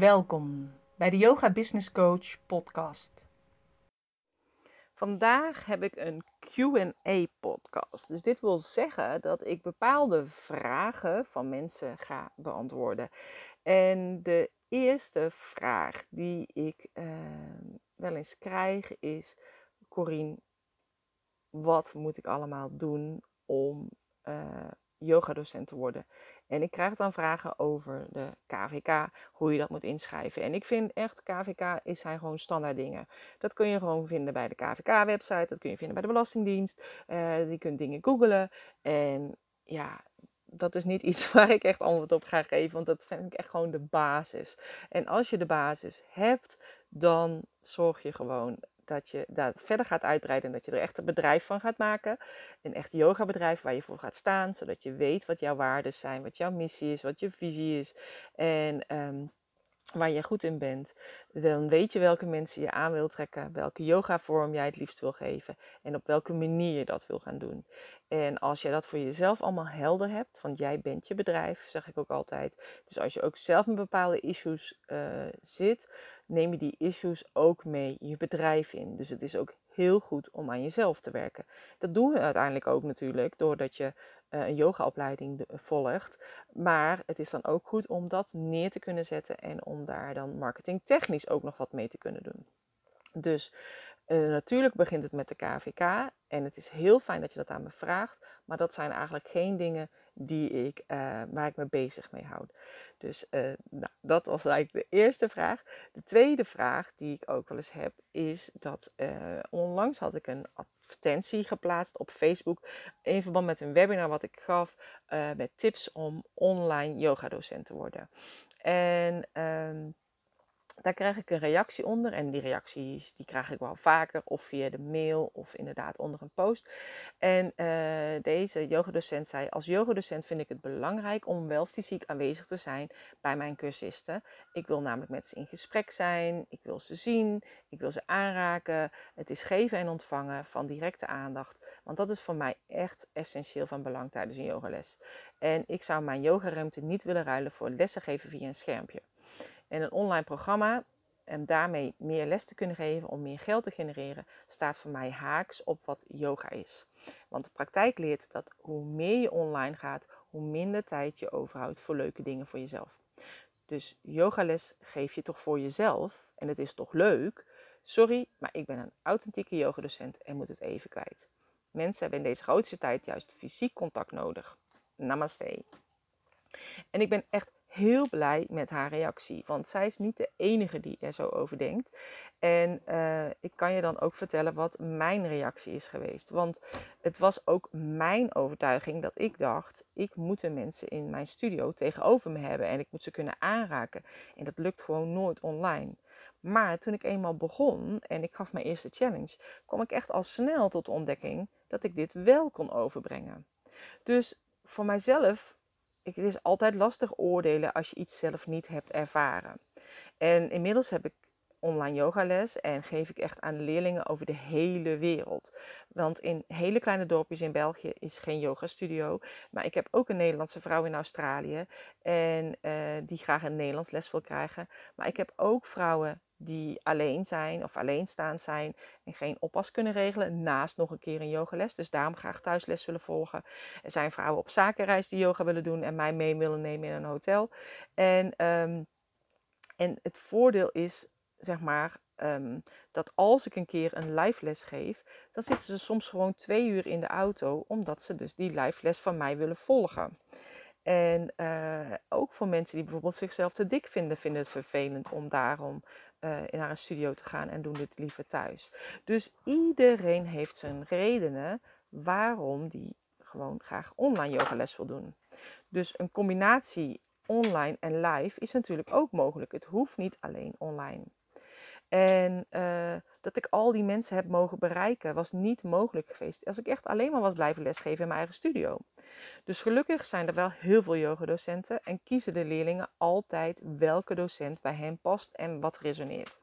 Welkom bij de Yoga Business Coach podcast. Vandaag heb ik een Q&A podcast. Dus dit wil zeggen dat ik bepaalde vragen van mensen ga beantwoorden. En de eerste vraag die ik uh, wel eens krijg is: Corine, wat moet ik allemaal doen om uh, yogadocent te worden? En ik krijg dan vragen over de KVK, hoe je dat moet inschrijven. En ik vind echt, KVK is zijn gewoon standaard dingen. Dat kun je gewoon vinden bij de KVK-website, dat kun je vinden bij de Belastingdienst. Uh, je kunt dingen googlen. En ja, dat is niet iets waar ik echt antwoord op ga geven, want dat vind ik echt gewoon de basis. En als je de basis hebt, dan zorg je gewoon dat je dat verder gaat uitbreiden en dat je er echt een bedrijf van gaat maken. Een echt yogabedrijf waar je voor gaat staan, zodat je weet wat jouw waarden zijn, wat jouw missie is, wat je visie is en um, waar je goed in bent. Dan weet je welke mensen je aan wil trekken, welke yogavorm jij het liefst wil geven en op welke manier je dat wil gaan doen. En als je dat voor jezelf allemaal helder hebt, want jij bent je bedrijf, zeg ik ook altijd. Dus als je ook zelf met bepaalde issues uh, zit, neem je die issues ook mee je bedrijf in. Dus het is ook heel goed om aan jezelf te werken. Dat doen we uiteindelijk ook natuurlijk doordat je uh, een yogaopleiding volgt. Maar het is dan ook goed om dat neer te kunnen zetten en om daar dan marketingtechnisch ook nog wat mee te kunnen doen. Dus uh, natuurlijk begint het met de KVK en het is heel fijn dat je dat aan me vraagt, maar dat zijn eigenlijk geen dingen die ik, uh, waar ik me bezig mee houd. Dus uh, nou, dat was eigenlijk de eerste vraag. De tweede vraag die ik ook wel eens heb, is dat onlangs had ik een advertentie geplaatst op Facebook in verband met een webinar wat ik gaf met tips om online yoga docent te worden. En um, daar krijg ik een reactie onder. En die reacties die krijg ik wel vaker, of via de mail, of inderdaad onder een post. En uh, deze yogadocent zei: Als yogadocent vind ik het belangrijk om wel fysiek aanwezig te zijn bij mijn cursisten. Ik wil namelijk met ze in gesprek zijn, ik wil ze zien, ik wil ze aanraken. Het is geven en ontvangen van directe aandacht. Want dat is voor mij echt essentieel van belang tijdens een yogales. En ik zou mijn yogaruimte niet willen ruilen voor lessen geven via een schermpje en een online programma en daarmee meer les te kunnen geven om meer geld te genereren, staat voor mij haaks op wat yoga is. Want de praktijk leert dat hoe meer je online gaat, hoe minder tijd je overhoudt voor leuke dingen voor jezelf. Dus yogales geef je toch voor jezelf en het is toch leuk? Sorry, maar ik ben een authentieke yogadocent en moet het even kwijt. Mensen hebben in deze grootste tijd juist fysiek contact nodig. Namaste. En ik ben echt heel blij met haar reactie. Want zij is niet de enige die er zo over denkt. En uh, ik kan je dan ook vertellen wat mijn reactie is geweest. Want het was ook mijn overtuiging dat ik dacht: ik moet de mensen in mijn studio tegenover me hebben en ik moet ze kunnen aanraken. En dat lukt gewoon nooit online. Maar toen ik eenmaal begon en ik gaf mijn eerste challenge, kwam ik echt al snel tot de ontdekking dat ik dit wel kon overbrengen. Dus voor mijzelf het is altijd lastig oordelen als je iets zelf niet hebt ervaren. En inmiddels heb ik online yogales en geef ik echt aan leerlingen over de hele wereld. Want in hele kleine dorpjes in België is geen yogastudio. Maar ik heb ook een Nederlandse vrouw in Australië en uh, die graag een Nederlands les wil krijgen. Maar ik heb ook vrouwen die alleen zijn of alleenstaand zijn en geen oppas kunnen regelen, naast nog een keer een yogales. Dus daarom graag thuisles willen volgen. Er zijn vrouwen op zakenreis die yoga willen doen en mij mee willen nemen in een hotel. En, um, en het voordeel is, zeg maar, um, dat als ik een keer een live les geef, dan zitten ze soms gewoon twee uur in de auto, omdat ze dus die live les van mij willen volgen. En uh, ook voor mensen die bijvoorbeeld zichzelf te dik vinden, vinden het vervelend om daarom uh, naar een studio te gaan en doen dit liever thuis. Dus iedereen heeft zijn redenen waarom die gewoon graag online yogales wil doen. Dus een combinatie online en live is natuurlijk ook mogelijk. Het hoeft niet alleen online. En uh, dat ik al die mensen heb mogen bereiken, was niet mogelijk geweest als ik echt alleen maar was blijven lesgeven in mijn eigen studio. Dus gelukkig zijn er wel heel veel yogadocenten en kiezen de leerlingen altijd welke docent bij hen past en wat resoneert.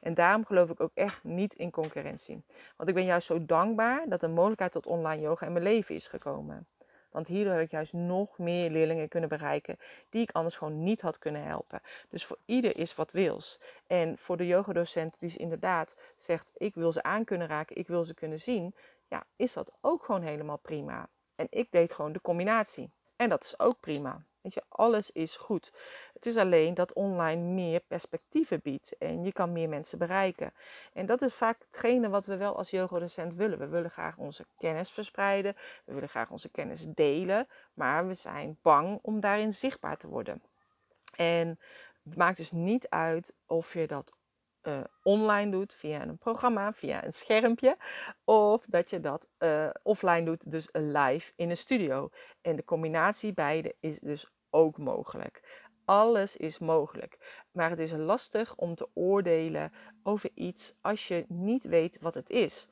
En daarom geloof ik ook echt niet in concurrentie. Want ik ben juist zo dankbaar dat de mogelijkheid tot online yoga in mijn leven is gekomen. Want hierdoor heb ik juist nog meer leerlingen kunnen bereiken die ik anders gewoon niet had kunnen helpen. Dus voor ieder is wat wils. En voor de yogadocent die inderdaad zegt: ik wil ze aan kunnen raken, ik wil ze kunnen zien, ja, is dat ook gewoon helemaal prima. En ik deed gewoon de combinatie. En dat is ook prima. Weet je, alles is goed. Het is alleen dat online meer perspectieven biedt en je kan meer mensen bereiken. En dat is vaak hetgene wat we wel als yogadocent willen. We willen graag onze kennis verspreiden, we willen graag onze kennis delen, maar we zijn bang om daarin zichtbaar te worden. En het maakt dus niet uit of je dat uh, online doet via een programma, via een schermpje, of dat je dat uh, offline doet, dus live in een studio. En de combinatie beide is dus ook mogelijk. Alles is mogelijk. Maar het is lastig om te oordelen over iets als je niet weet wat het is.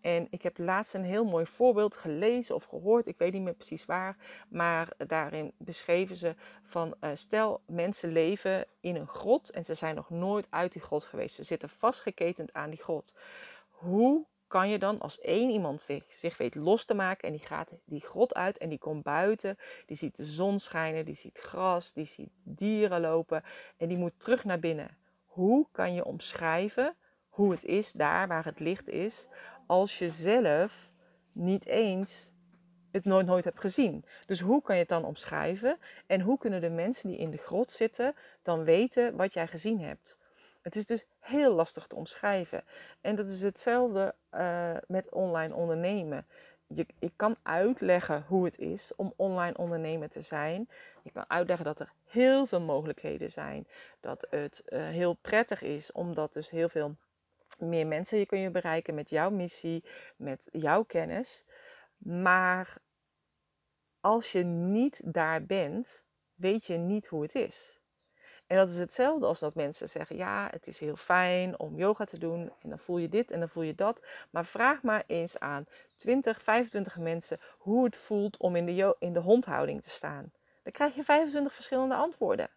En ik heb laatst een heel mooi voorbeeld gelezen of gehoord, ik weet niet meer precies waar, maar daarin beschreven ze van uh, stel mensen leven in een grot en ze zijn nog nooit uit die grot geweest. Ze zitten vastgeketend aan die grot. Hoe kan je dan als één iemand zich weet los te maken en die gaat die grot uit en die komt buiten, die ziet de zon schijnen, die ziet gras, die ziet dieren lopen en die moet terug naar binnen. Hoe kan je omschrijven hoe het is daar waar het licht is, als je zelf niet eens het nooit, nooit hebt gezien. Dus hoe kan je het dan omschrijven? En hoe kunnen de mensen die in de grot zitten dan weten wat jij gezien hebt? Het is dus heel lastig te omschrijven. En dat is hetzelfde uh, met online ondernemen. Je, ik kan uitleggen hoe het is om online ondernemer te zijn. Ik kan uitleggen dat er heel veel mogelijkheden zijn. Dat het uh, heel prettig is, omdat dus heel veel meer mensen je kun je bereiken met jouw missie, met jouw kennis. Maar als je niet daar bent, weet je niet hoe het is. En dat is hetzelfde als dat mensen zeggen: ja, het is heel fijn om yoga te doen. En dan voel je dit en dan voel je dat. Maar vraag maar eens aan 20, 25 mensen hoe het voelt om in de, in de hondhouding te staan. Dan krijg je 25 verschillende antwoorden.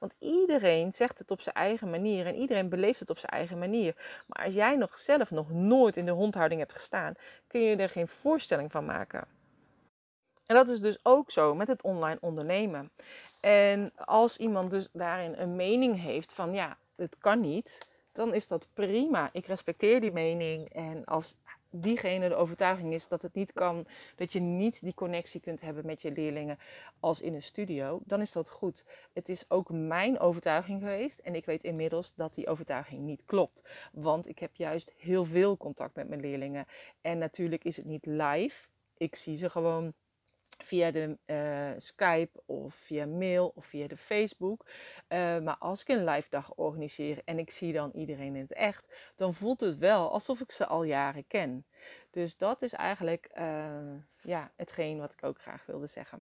Want iedereen zegt het op zijn eigen manier en iedereen beleeft het op zijn eigen manier. Maar als jij nog zelf nog nooit in de hondhouding hebt gestaan, kun je er geen voorstelling van maken. En dat is dus ook zo met het online ondernemen. En als iemand dus daarin een mening heeft van ja, het kan niet, dan is dat prima. Ik respecteer die mening. En als diegene de overtuiging is dat het niet kan, dat je niet die connectie kunt hebben met je leerlingen als in een studio, dan is dat goed. Het is ook mijn overtuiging geweest en ik weet inmiddels dat die overtuiging niet klopt. Want ik heb juist heel veel contact met mijn leerlingen. En natuurlijk is het niet live. Ik zie ze gewoon via de uh, Skype of via mail of via de Facebook. Uh, maar als ik een live dag organiseer en ik zie dan iedereen in het echt, dan voelt het wel alsof ik ze al jaren ken. Dus dat is eigenlijk uh, ja, hetgeen wat ik ook graag wilde zeggen.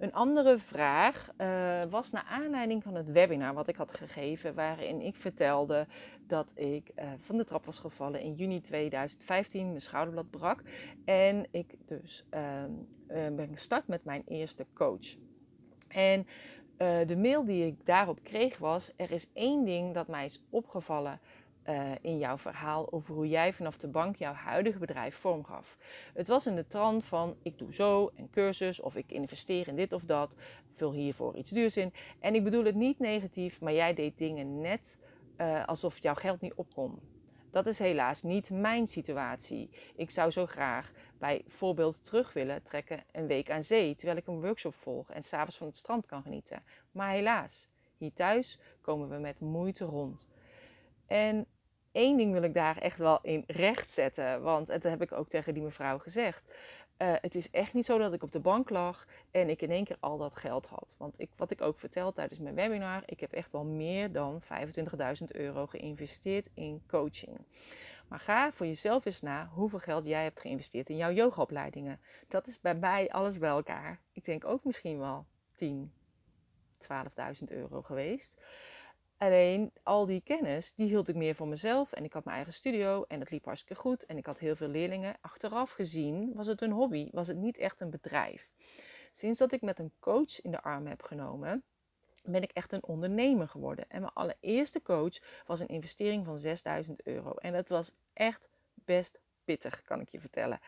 Een andere vraag uh, was naar aanleiding van het webinar wat ik had gegeven, waarin ik vertelde dat ik uh, van de trap was gevallen in juni 2015, mijn schouderblad brak en ik dus uh, ben gestart met mijn eerste coach. En de mail die ik daarop kreeg was: er is één ding dat mij is opgevallen uh, in jouw verhaal over hoe jij vanaf de bank jouw huidige bedrijf vormgaf. Het was in de trant van ik doe zo een cursus of ik investeer in dit of dat, vul hiervoor iets duurs in. En ik bedoel het niet negatief, maar jij deed dingen net uh, alsof jouw geld niet opkom. Dat is helaas niet mijn situatie. Ik zou zo graag bij voorbeeld terug willen trekken een week aan zee, terwijl ik een workshop volg en s'avonds van het strand kan genieten. Maar helaas, hier thuis komen we met moeite rond. En één ding wil ik daar echt wel in recht zetten. Want dat heb ik ook tegen die mevrouw gezegd. Uh, het is echt niet zo dat ik op de bank lag en ik in één keer al dat geld had. Want ik, wat ik ook vertel tijdens mijn webinar, ik heb echt wel meer dan 25.000 euro geïnvesteerd in coaching. Maar ga voor jezelf eens na hoeveel geld jij hebt geïnvesteerd in jouw yogaopleidingen. Dat is bij mij alles bij elkaar. Ik denk ook misschien wel 10, 12.000 euro geweest. Alleen al die kennis, die hield ik meer voor mezelf. En ik had mijn eigen studio en het liep hartstikke goed. En ik had heel veel leerlingen. Achteraf gezien was het een hobby, was het niet echt een bedrijf. Sinds dat ik met een coach in de arm heb genomen, ben ik echt een ondernemer geworden. En mijn allereerste coach was een investering van 6000 euro. En dat was echt best pittig, kan ik je vertellen.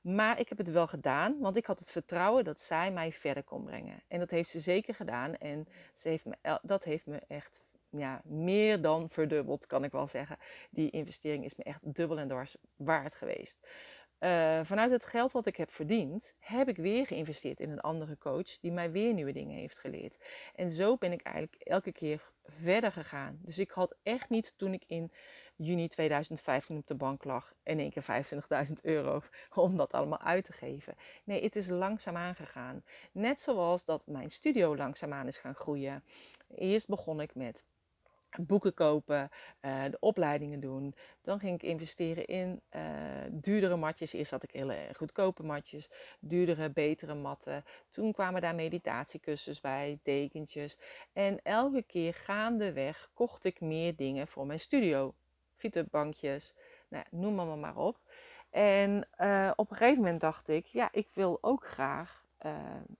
Maar ik heb het wel gedaan, want ik had het vertrouwen dat zij mij verder kon brengen. En dat heeft ze zeker gedaan. En ze heeft me, dat heeft me echt ja, meer dan verdubbeld, kan ik wel zeggen. Die investering is me echt dubbel en dwars waard geweest. Uh, vanuit het geld wat ik heb verdiend, heb ik weer geïnvesteerd in een andere coach die mij weer nieuwe dingen heeft geleerd. En zo ben ik eigenlijk elke keer verder gegaan. Dus ik had echt niet toen ik in juni 2015 op de bank lag in één keer 25.000 euro om dat allemaal uit te geven. Nee, het is langzaam aangegaan. Net zoals dat mijn studio langzaamaan is gaan groeien. Eerst begon ik met boeken kopen, uh, de opleidingen doen. Dan ging ik investeren in uh, duurdere matjes. Eerst had ik hele goedkope matjes, duurdere, betere matten. Toen kwamen daar meditatiekussens bij, dekentjes. En elke keer gaandeweg kocht ik meer dingen voor mijn studio. Fietsenbankjes, nou, noem maar maar op. En uh, op een gegeven moment dacht ik, ja, ik wil ook graag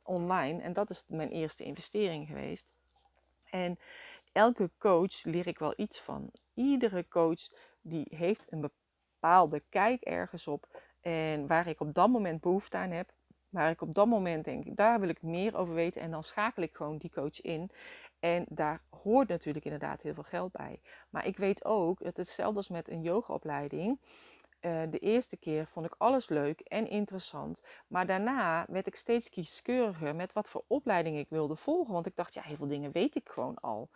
online. En dat is mijn eerste investering geweest. En elke coach leer ik wel iets van. Iedere coach die heeft een bepaalde kijk ergens op. En waar ik op dat moment behoefte aan heb, waar ik op dat moment denk, daar wil ik meer over weten. En dan schakel ik gewoon die coach in. En daar hoort natuurlijk inderdaad heel veel geld bij. Maar ik weet ook dat hetzelfde als met een yogaopleiding. Uh, de eerste keer vond ik alles leuk en interessant. Maar daarna werd ik steeds kieskeuriger met wat voor opleiding ik wilde volgen. Want ik dacht, ja, heel veel dingen weet ik gewoon al.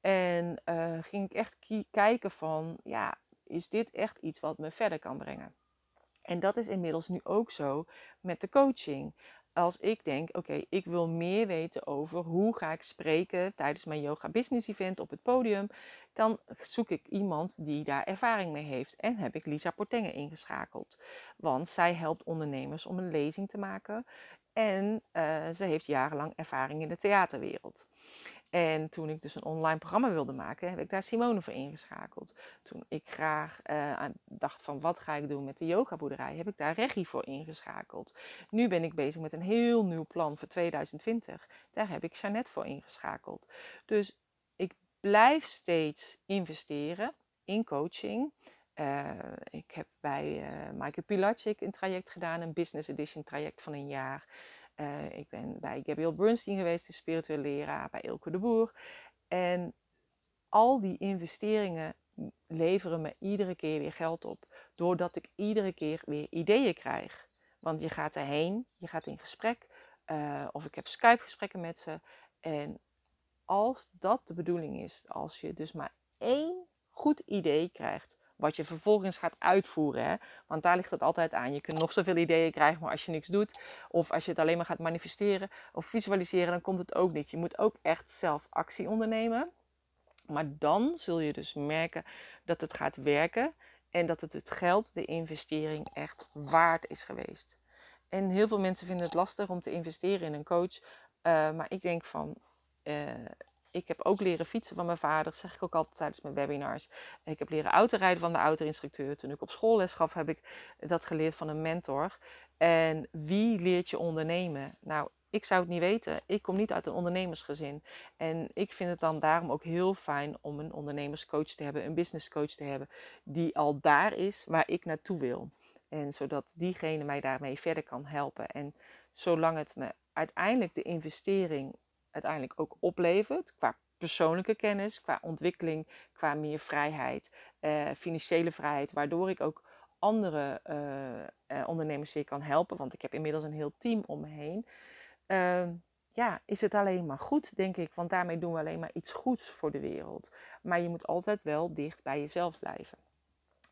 En uh, ging ik echt kijken van, ja, is dit echt iets wat me verder kan brengen? En dat is inmiddels nu ook zo met de coaching. Als ik denk, oké, ik wil meer weten over hoe ga ik spreken tijdens mijn yoga business event op het podium, dan zoek ik iemand die daar ervaring mee heeft. En heb ik Lisa Portenge ingeschakeld. Want zij helpt ondernemers om een lezing te maken. En uh, ze heeft jarenlang ervaring in de theaterwereld. En toen ik dus een online programma wilde maken, heb ik daar Simone voor ingeschakeld. Toen ik graag uh, dacht van wat ga ik doen met de yogaboerderij, heb ik daar Regie voor ingeschakeld. Nu ben ik bezig met een heel nieuw plan voor 2020. Daar heb ik Jeannette voor ingeschakeld. Dus ik blijf steeds investeren in coaching. Uh, ik heb bij uh, Maaike Pilatschik een traject gedaan, een business edition traject van een jaar. Uh, ik ben bij Gabriel Bernstein geweest, de spirituele leraar, bij Ilke de Boer. En al die investeringen leveren me iedere keer weer geld op. Doordat ik iedere keer weer ideeën krijg. Want je gaat erheen, je gaat in gesprek. Uh, of ik heb Skype-gesprekken met ze. En als dat de bedoeling is, als je dus maar één goed idee krijgt wat je vervolgens gaat uitvoeren. Hè? Want daar ligt het altijd aan. Je kunt nog zoveel ideeën krijgen, maar als je niks doet, of als je het alleen maar gaat manifesteren of visualiseren, dan komt het ook niet. Je moet ook echt zelf actie ondernemen. Maar dan zul je dus merken dat het gaat werken en dat het het geld, de investering, echt waard is geweest. En heel veel mensen vinden het lastig om te investeren in een coach. Uh, maar ik denk van, uh, ik heb ook leren fietsen van mijn vader, zeg ik ook altijd tijdens mijn webinars. Ik heb leren autorijden van de autoinstructeur. Toen ik op school les gaf, heb ik dat geleerd van een mentor. En wie leert je ondernemen? Nou, ik zou het niet weten. Ik kom niet uit een ondernemersgezin. En ik vind het dan daarom ook heel fijn om een ondernemerscoach te hebben, een businesscoach te hebben, die al daar is waar ik naartoe wil. En zodat diegene mij daarmee verder kan helpen. En zolang het me uiteindelijk de investering uiteindelijk ook oplevert. Qua persoonlijke kennis, qua ontwikkeling, qua meer vrijheid, uh, financiële vrijheid, waardoor ik ook andere uh, uh, ondernemers weer kan helpen. Want ik heb inmiddels een heel team om me heen. Ehm, ja, is het alleen maar goed, denk ik. Want daarmee doen we alleen maar iets goeds voor de wereld. Maar je moet altijd wel dicht bij jezelf blijven.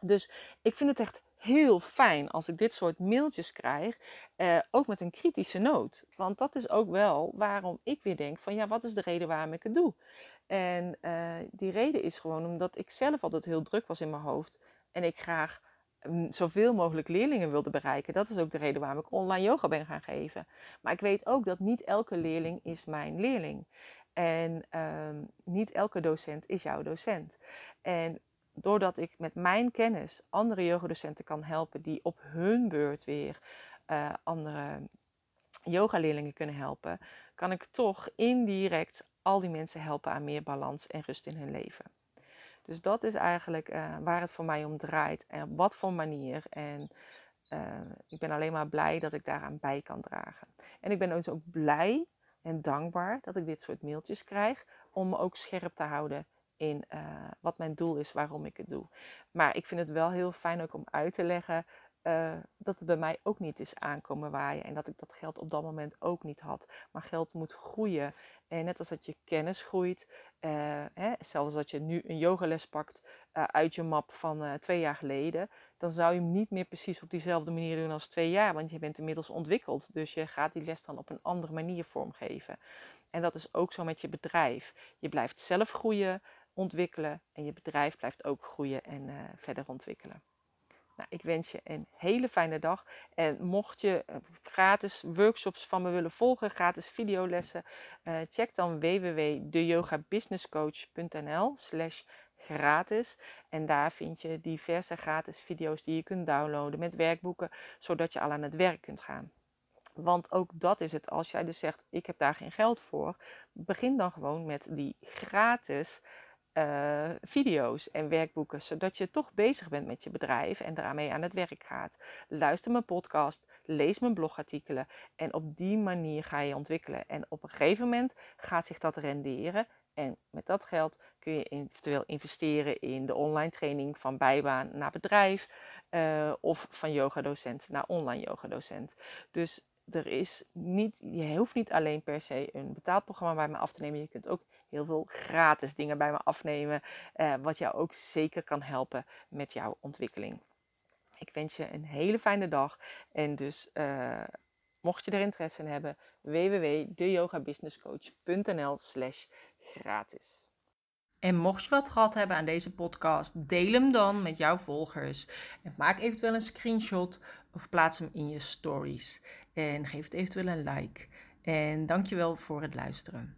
Dus ik vind het echt heel fijn als ik dit soort mailtjes krijg, eh, ook met een kritische noot. Want dat is ook wel waarom ik weer denk van ja, wat is de reden waarom ik het doe? En uh, die reden is gewoon omdat ik zelf altijd heel druk was in mijn hoofd en ik graag um, zoveel mogelijk leerlingen wilde bereiken. Dat is ook de reden waarom ik online yoga ben gaan geven. Maar ik weet ook dat niet elke leerling is mijn leerling. En um, niet elke docent is jouw docent. En doordat ik met mijn kennis andere yogadocenten kan helpen die op hun beurt weer uh, andere yogaleerlingen kunnen helpen, kan ik toch indirect al die mensen helpen aan meer balans en rust in hun leven. Dus dat is eigenlijk uh, waar het voor mij om draait en op wat voor manier. En uh, ik ben alleen maar blij dat ik daaraan bij kan dragen. En ik ben dus ook blij en dankbaar dat ik dit soort mailtjes krijg om me ook scherp te houden in uh, wat mijn doel is, waarom ik het doe. Maar ik vind het wel heel fijn ook om uit te leggen uh, dat het bij mij ook niet is aankomen waaien en dat ik dat geld op dat moment ook niet had. Maar geld moet groeien. En net als dat je kennis groeit, uh, hè, zelfs als je nu een yogales pakt uit je map van twee jaar geleden, dan zou je hem niet meer precies op diezelfde manier doen als twee jaar, want je bent inmiddels ontwikkeld. Dus je gaat die les dan op een andere manier vormgeven. En dat is ook zo met je bedrijf. Je blijft zelf groeien, ontwikkelen en je bedrijf blijft ook groeien en uh, verder ontwikkelen. Nou, ik wens je een hele fijne dag. En mocht je uh, gratis workshops van me willen volgen, gratis videolessen, uh, check dan www.deyogabusinesscoach.nl slash gratis. En daar vind je diverse gratis video's die je kunt downloaden met werkboeken, zodat je al aan het werk kunt gaan. Want ook dat is het. Als jij dus zegt, ik heb daar geen geld voor, begin dan gewoon met die gratis uh, video's en werkboeken, zodat je toch bezig bent met je bedrijf en daarmee aan het werk gaat. Luister mijn podcast, lees mijn blogartikelen en op die manier ga je ontwikkelen. En op een gegeven moment gaat zich dat renderen en met dat geld kun je eventueel investeren in de online training van bijbaan naar bedrijf uh, of van yogadocent naar online yogadocent. Dus er is niet, je hoeft niet alleen per se een betaalprogramma bij me af te nemen. Je kunt ook heel veel gratis dingen bij me afnemen, uh, wat jou ook zeker kan helpen met jouw ontwikkeling. Ik wens je een hele fijne dag en dus uh, mocht je er interesse in hebben, www.deyogabusinesscoach.nl slash gratis. En mocht je wat gehad hebben aan deze podcast, deel hem dan met jouw volgers. Maak eventueel een screenshot of plaats hem in je stories. En geef het eventueel een like. En dankjewel voor het luisteren.